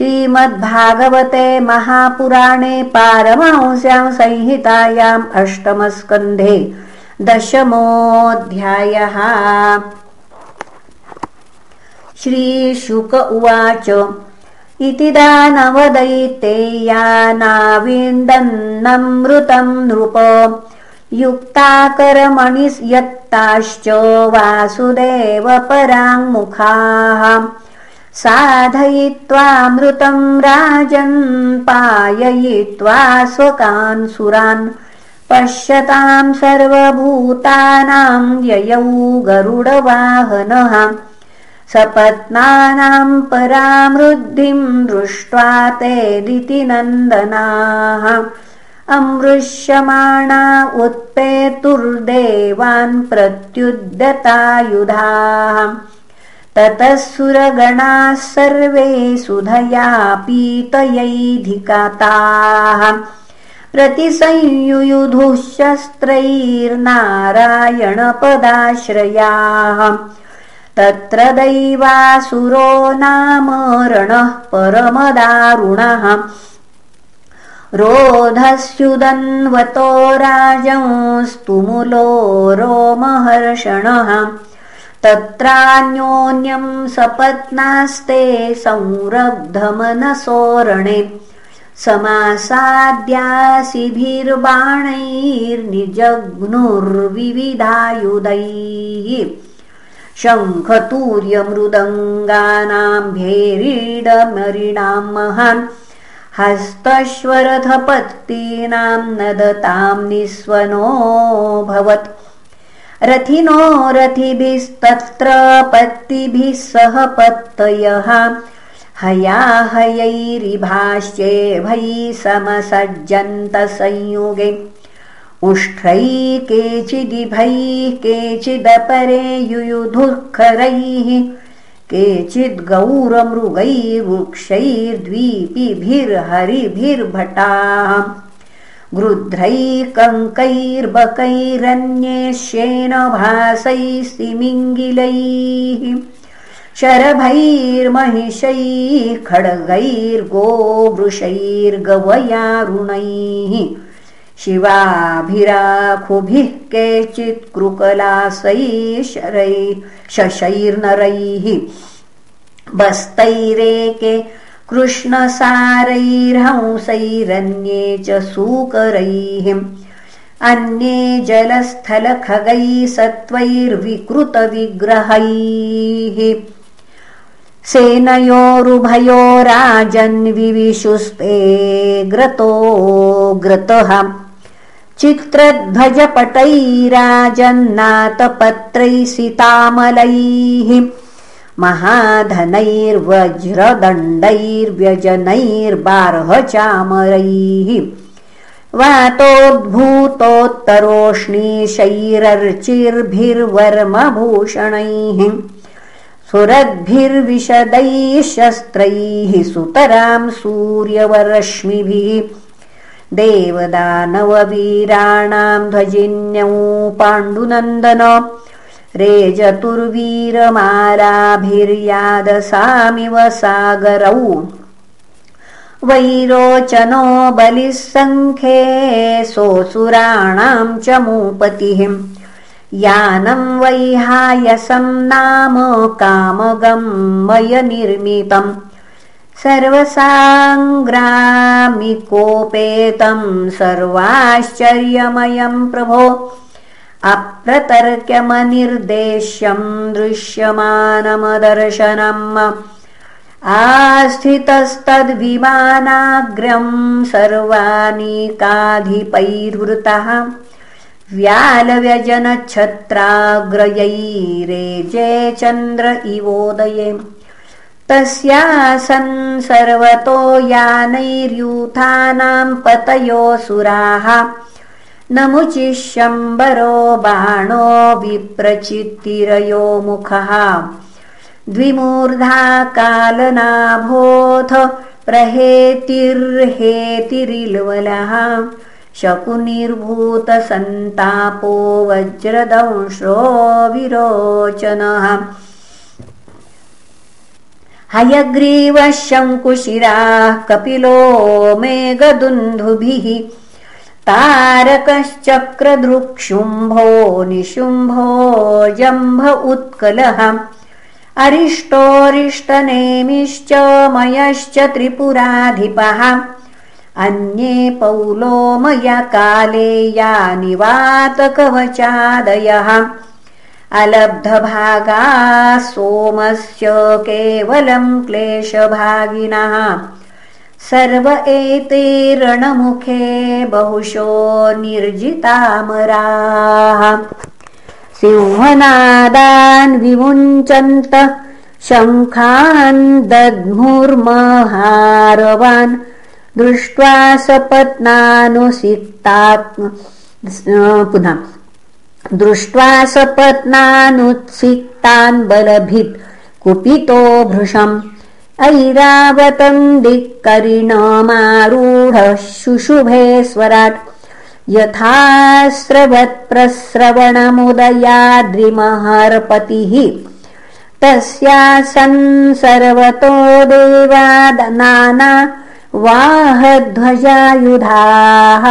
श्रीमद्भागवते महापुराणे पारमांस्यां संहितायाम् अष्टमस्कन्धे दशमोऽध्यायः। श्रीशुक उवाच इति दानवदैतेयानाविन्दन्नमृतम् नृप। युक्ताकरमणियत्ताश्च वासुदेव पराङ्मुखाः साधयित्वामृतम् राजन् पाययित्वा स्वकान् सुरान्। पश्यताम् सर्वभूतानाम् ययौ गरुडवाहनः। सपत्नानाम् परामृद्धिम् दृष्ट्वा ते दितिनन्दनाः अमृश्यमाणा उत्पेतुर्देवान् प्रत्युद्यतायुधाः ततः सुरगणाः सर्वे सुधया पीतयैधिकाताः प्रतिसंयुयुधुः शस्त्रैर्नारायणपदाश्रयाः तत्र दैवासुरो नाम रणः परमदारुणः। रोधस्युदन्वतो राजंस्तुमुलो रोमहर्षणः तत्रान्योन्यम् सपत्नास्ते संरब्धमनसोरणे समासाद्यासिभिर्बाणैर्निजघ्नुर्विविधायुधैः शङ्खतूर्यमृदङ्गानाम् भेरीडमरिणाम् महान् हस्तश्वरथपत्तीनाम् नदताम् निःस्वनोऽभवत् रथिनो रथिभिस्तत्र पत्तिभिः सह पत्तयः। हयाहयैरिभाश्चेभैः समसज्जन्तसंयुगे। उष्ट्रैः केचिदिभैः केचिदपरे युयुधुःखरैः केचिद्गौरमृगैर्वृक्षैर्द्वीपिभिर्हरिभिर्भटाः गृध्रैः कङ्कैर्बकैरन्येष्येन भासैः सिमिङ्गिलैः शरभैर्महिषैः खड्गैर्गोवृषैर्गवयारुणैः शिवाभिराखुभिः केचित्कृकलासैः शरैः शशैर्नरैः बस्तैरेके कृष्णसारैर्हंसैरन्ये च सूकरैः। अन्ये जलस्थलखगैः सत्त्वैर्विकृतविग्रहैः। सेनयोरुभयो राजन्विविशुस्ते ग्रतो ग्रतः। चित्रध्वजपटैराजन्नाथपत्रैः सितामलैः महाधनैर्वज्रदण्डैर्व्यजनैर्बार्हचामरैः वातोद्भूतोत्तरोष्णीशैरर्चिर्भिर्वर्मभूषणैः सुरद्भिर्विशदैः शस्त्रैः सुतरां सूर्यवरश्मिभिः देवदानववीराणाम् ध्वजिन्यौ पाण्डुनन्दन रेजतुर्वीरमालाभिर्यादसामिव सागरौ वैरोचनो बलिः सङ्खे सोऽसुराणाम् च मूपतिः। यानम् वैहायसम् नाम कामगमयनिर्मितम् सर्वसाङ्ग्रामिकोपेतम् सर्वाश्चर्यमयम् प्रभो अप्रतर्क्यमनिर्देश्यम् दृश्यमानमदर्शनम् आस्थितस्तद्विमानाग्र्यम् सर्वानीकाधिपैर्वृतः व्यालव्यजनच्छत्राग्रयैरेजे चन्द्र इवोदये। तस्यासन् सर्वतो यानैर्यूथानाम् पतयोऽसुराः नमुचिशम्बरो बाणो विप्रचित्तिरयो मुखः द्विमूर्धा कालनाभोऽथ प्रहेतिर्हेतिरिल्वलः। शकुनिर्भूतसन्तापो वज्रदंश्रो विरोचनः। हयग्रीवः शङ्कुशिराः कपिलो मेघदुन्धुभिः तारकश्चक्रदृक्शुम्भो निशुम्भो जम्भ उत्कलः। अरिष्टोरिष्टनेमिश्च मयश्च त्रिपुराधिपः। अन्ये पौलो मया काले यानि वातकवचादयः अलब्धभागाः सोमस्य केवलम् क्लेशभागिनः सर्व एते रणमुखे बहुशो निर्जितामराः। सिंहनादान् विमुञ्चन्त शङ्खान् दध्मुर्महारवान् दृष्ट्वा सपत्नानुसिक्तात् पुनः। दृष्ट्वा सपत्नानुत्सिक्तान् बलभित् कुपितो भृशम् ऐरावतम् दिक्करिणमारूढः शुशुभे स्वराट् यथास्रवत्प्रस्रवणमुदयाद्रिमहर्पतिः तस्यासन् सर्वतो देवादनाना वाहध्वजायुधाः।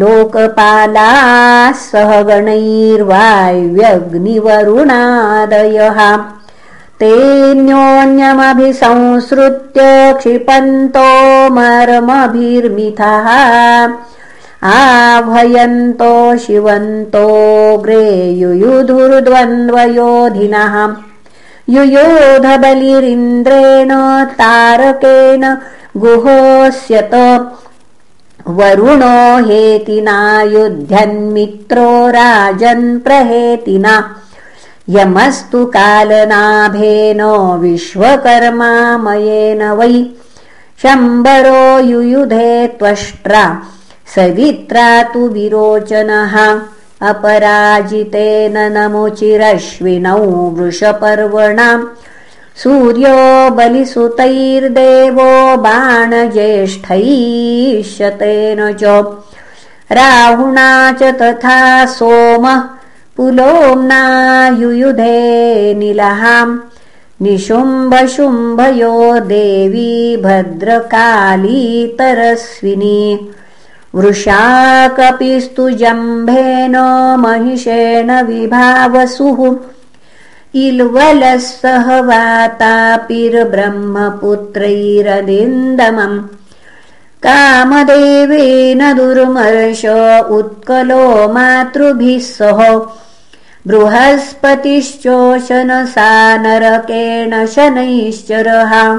लोकपालाः सह गणैर्वायव्यग्निवरुणादयः तेऽन्योन्यमभिसंसृत्य क्षिपन्तो मर्मभिर्मिथः। आभयन्तो शिवन्तो युयुधुर्द्वन्द्वयोधिनः युयोधबलिरिन्द्रेण तारकेण गुहोऽस्यत। वरुणो हेतिना युध्यन्मित्रो राजन्प्रहेतिना यमस्तु कालनाभेन विश्वकर्मामयेन वै। शम्बरो युयुधे त्वष्ट्रा सवित्रा तु विरोचनः। अपराजितेन नमुचिरश्विनौ वृषपर्वणाम् सूर्यो बलिसुतैर्देवो बाणज्येष्ठैष्यतेन च। राहुणा च तथा सोमः पुलोम्ना युयुधे निलहाम् निशुम्भशुम्भयो देवी भद्रकालीतरस्विनी। वृषा कपिस्तु जम्भेन महिषेण विभावसुः। इल्वलः सह वातापिर्ब्रह्मपुत्रैरदिन्दमम् कामदेवेन दुर्मर्श उत्कलो मातृभिः सह बृहस्पतिश्चोशनसा नरकेण शनैश्चरः।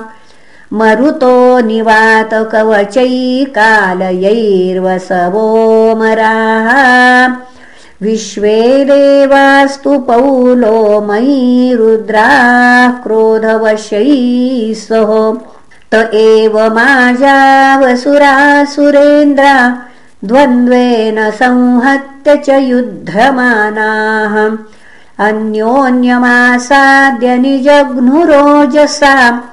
मरुतो निवातकवचैकालयैर्वसवोमराः विश्वे देवास्तु पौलो मयि रुद्राः क्रोधवशैः सह। त एव माजावसुरासुरेन्द्रा द्वन्द्वेन च युध्यमानाः अन्योन्यमासाद्य निजघ्नुरोजसा।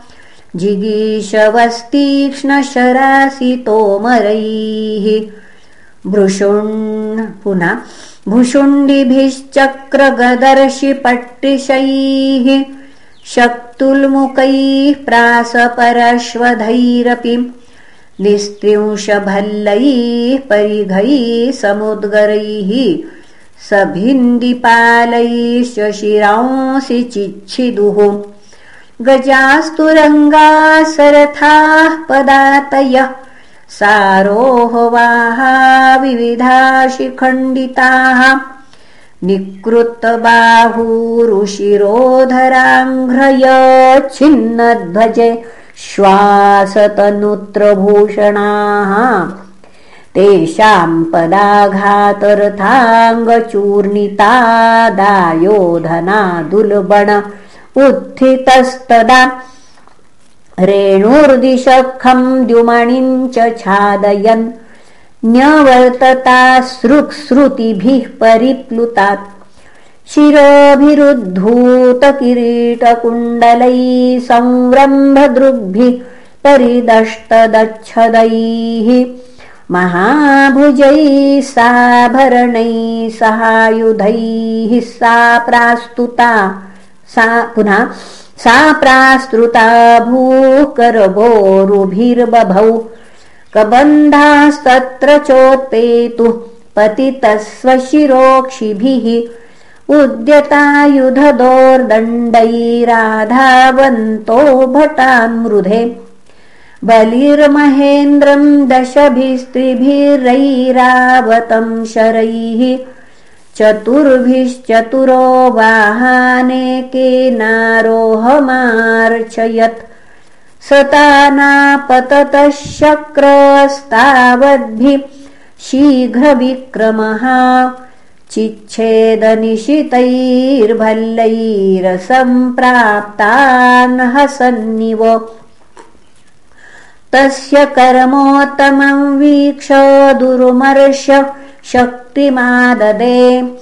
जिगीषवस्तीक्ष्णशरासितोमरैः भृशुण् पुनः भुषुण्डिभिश्चक्रगदर्शिपट्टिशैः शक्तुल्मुखैः प्रासपरश्वधैरपि निस्त्रिंशभल्लैः परिघैः समुद्गरैः सभिन्दिपालैश्च शिरांसि चिच्छिदुः। गजास्तुरङ्गासरथाः पदातयः। सारोहवाहा विविधा शिखण्डिताः। निकृतबाहूरुशिरोधराङ्घ्रयच्छिन्नध्वजे श्वासतनुत्रभूषणाः। तेषाम् पदाघातरथाङ्गचूर्णितादायोधना दुर्बण उत्थितस्तदा द्युमणिम् च छादयन् न्यवर्तता सृक्सृतिभिः परिप्लुतात् शिरोभिरुद्धूतकिरीटकुण्डलैः संरम्भदृग्भिः परिदष्टदच्छदैः महाभुजैः साभरणैः सहायुधैः सा प्रास्तुता सा पुनः सा प्रास्तृता भूकरभोरुभिर्बभौ कबन्धास्तत्र चोत्पेतुः पतितस्वशिरोक्षिभिः उद्यतायुधदोर्दण्डैराधावन्तो भटान्मृधे बलिर्महेन्द्रम् दशभिस्त्रिभिरैरावतं शरैः। चतुर्भिश्चतुरो वाहानेकेनारोहमार्चयत् सतानापततः शक्रस्तावद्भिः शीघ्रविक्रमः चिच्छेदनिशितैर्भल्लैरसम्प्राप्तान् हसन्निव। तस्य कर्मोत्तमम् वीक्ष दुर्मर्श शक्तिमाददे।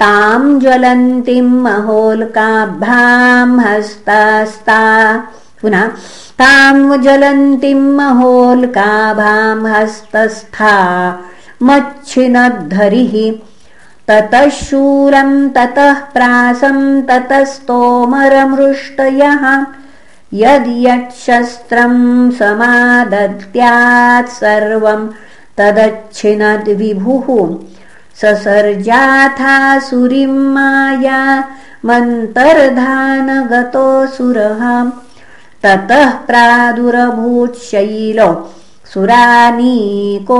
ताम् ज्वलन्तीम् महोल्काभ्याम् हस्तास्ता। पुनः ताम् ज्वलन्तीम् महोल्काभाम् हस्तस्था। मच्छिनद्धरिः ततः शूलम् ततः प्रासम् ततस्तोमरमृष्टयः यद्यच्छस्त्रम् समादत्यात् सर्वम् तदच्छिनद्विभुः ससर्जाथासुरिम् माया मन्तर्धानगतोऽसुरः ततः प्रादुरभूच्छैल सुरानीकोपरि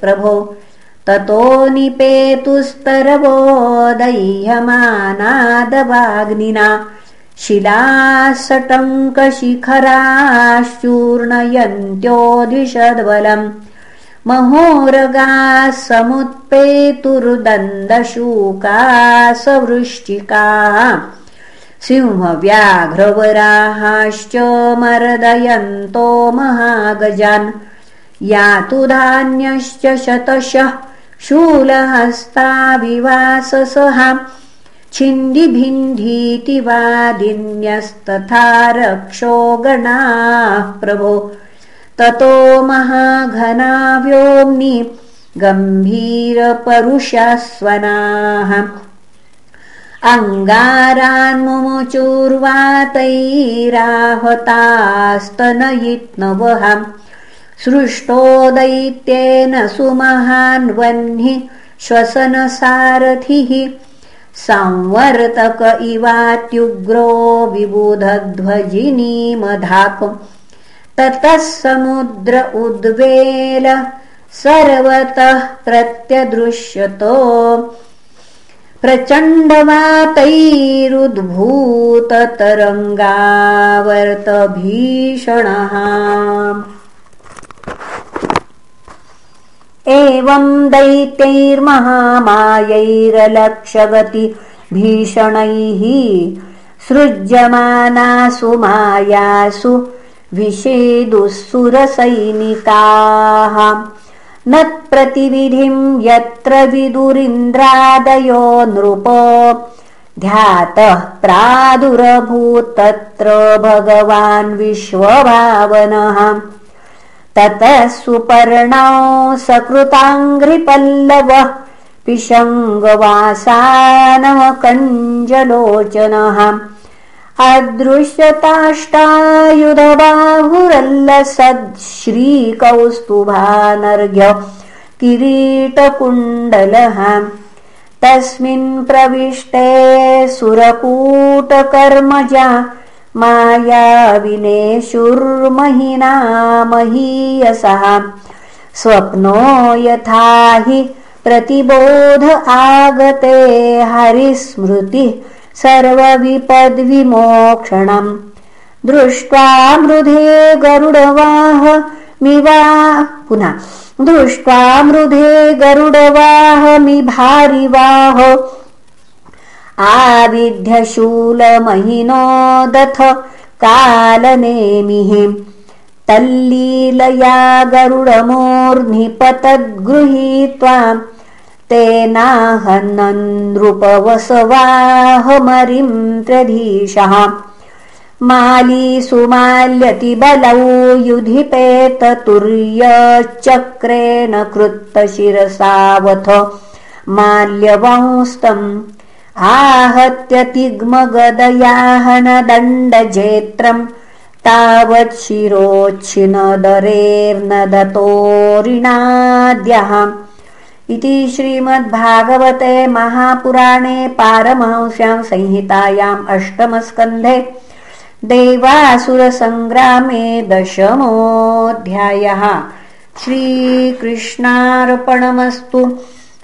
प्रभो ततो निपेतुस्तरवोदह्यमानादवाग्निना शिलासटङ्कशिखराश्चूर्णयन्त्योऽधिषद्बलम् महोरगाः समुत्पेतुर्दन्दशूकासवृश्चिकाः सिंहव्याघ्रवराहाश्च मर्दयन्तो महागजान् यातु धान्यश्च शतशः शूलहस्ताविवाससहा छिन्दिभिन्धीतिवादिन्यस्तथा रक्षो गणाः प्रभो। ततो महाघना व्योम्नि गम्भीरपरुषस्वनाः अङ्गारान्मुचूर्वातैराहतास्तनयित्नवः सृष्टो दैत्येन सुमहान्वह्नि श्वसनसारथिः। संवर्तक इवात्युग्रो विबुधध्वजिनीमधाप। ततः समुद्र उद्वेल सर्वतः प्रत्यदृश्यतो। प्रचण्डवातैरुद्भूततरङ्गावर्तभीषणः एवम् दैत्यैर्महामायैरलक्षगति भीषणैः सृज्यमानासु मायासु विषेदुःसुरसैनिकाः न प्रतिविधिम् यत्र विदुरिन्द्रादयो नृप ध्यातः प्रादुरभूत्तत्र भगवान् विश्वभावनः ततः सुपर्णौ सकृताङ्घ्रिपल्लवः पिशङ्गवासानकञ्जलोचनः अदृश्यताष्टायुधबाहुरल्लसद्श्रीकौस्तुभानर्घ्य किरीटकुण्डलः। तस्मिन् प्रविष्टे सुरकूटकर्मजा महीयसः स्वप्नो यथा हि प्रतिबोध आगते हरिस्मृतिः सर्वविपद्विमोक्षणम्। दृष्ट्वा मृधे गरुडवाहमिवा पुनः दृष्ट्वा मृधे गरुडवाहमि आविध्यशूलमहिनो दथ कालनेमिः तल्लीलया गरुडमूर्ध्निपतद्गृहीत्वा तेनाहननृपवसवाहमरिम् प्रधीशः मालीसुमाल्यतिबलौ युधिपेततुर्यचक्रेण कृत्तशिरसावथ। माल्यवंस्तम् शिरोच्छिनदरेर्न इति श्रीमद्भागवते महापुराणे पारमहंस्यां संहितायाम् अष्टमस्कन्धे देवासुरसङ्ग्रामे दशमोऽध्यायः। श्रीकृष्णार्पणमस्तु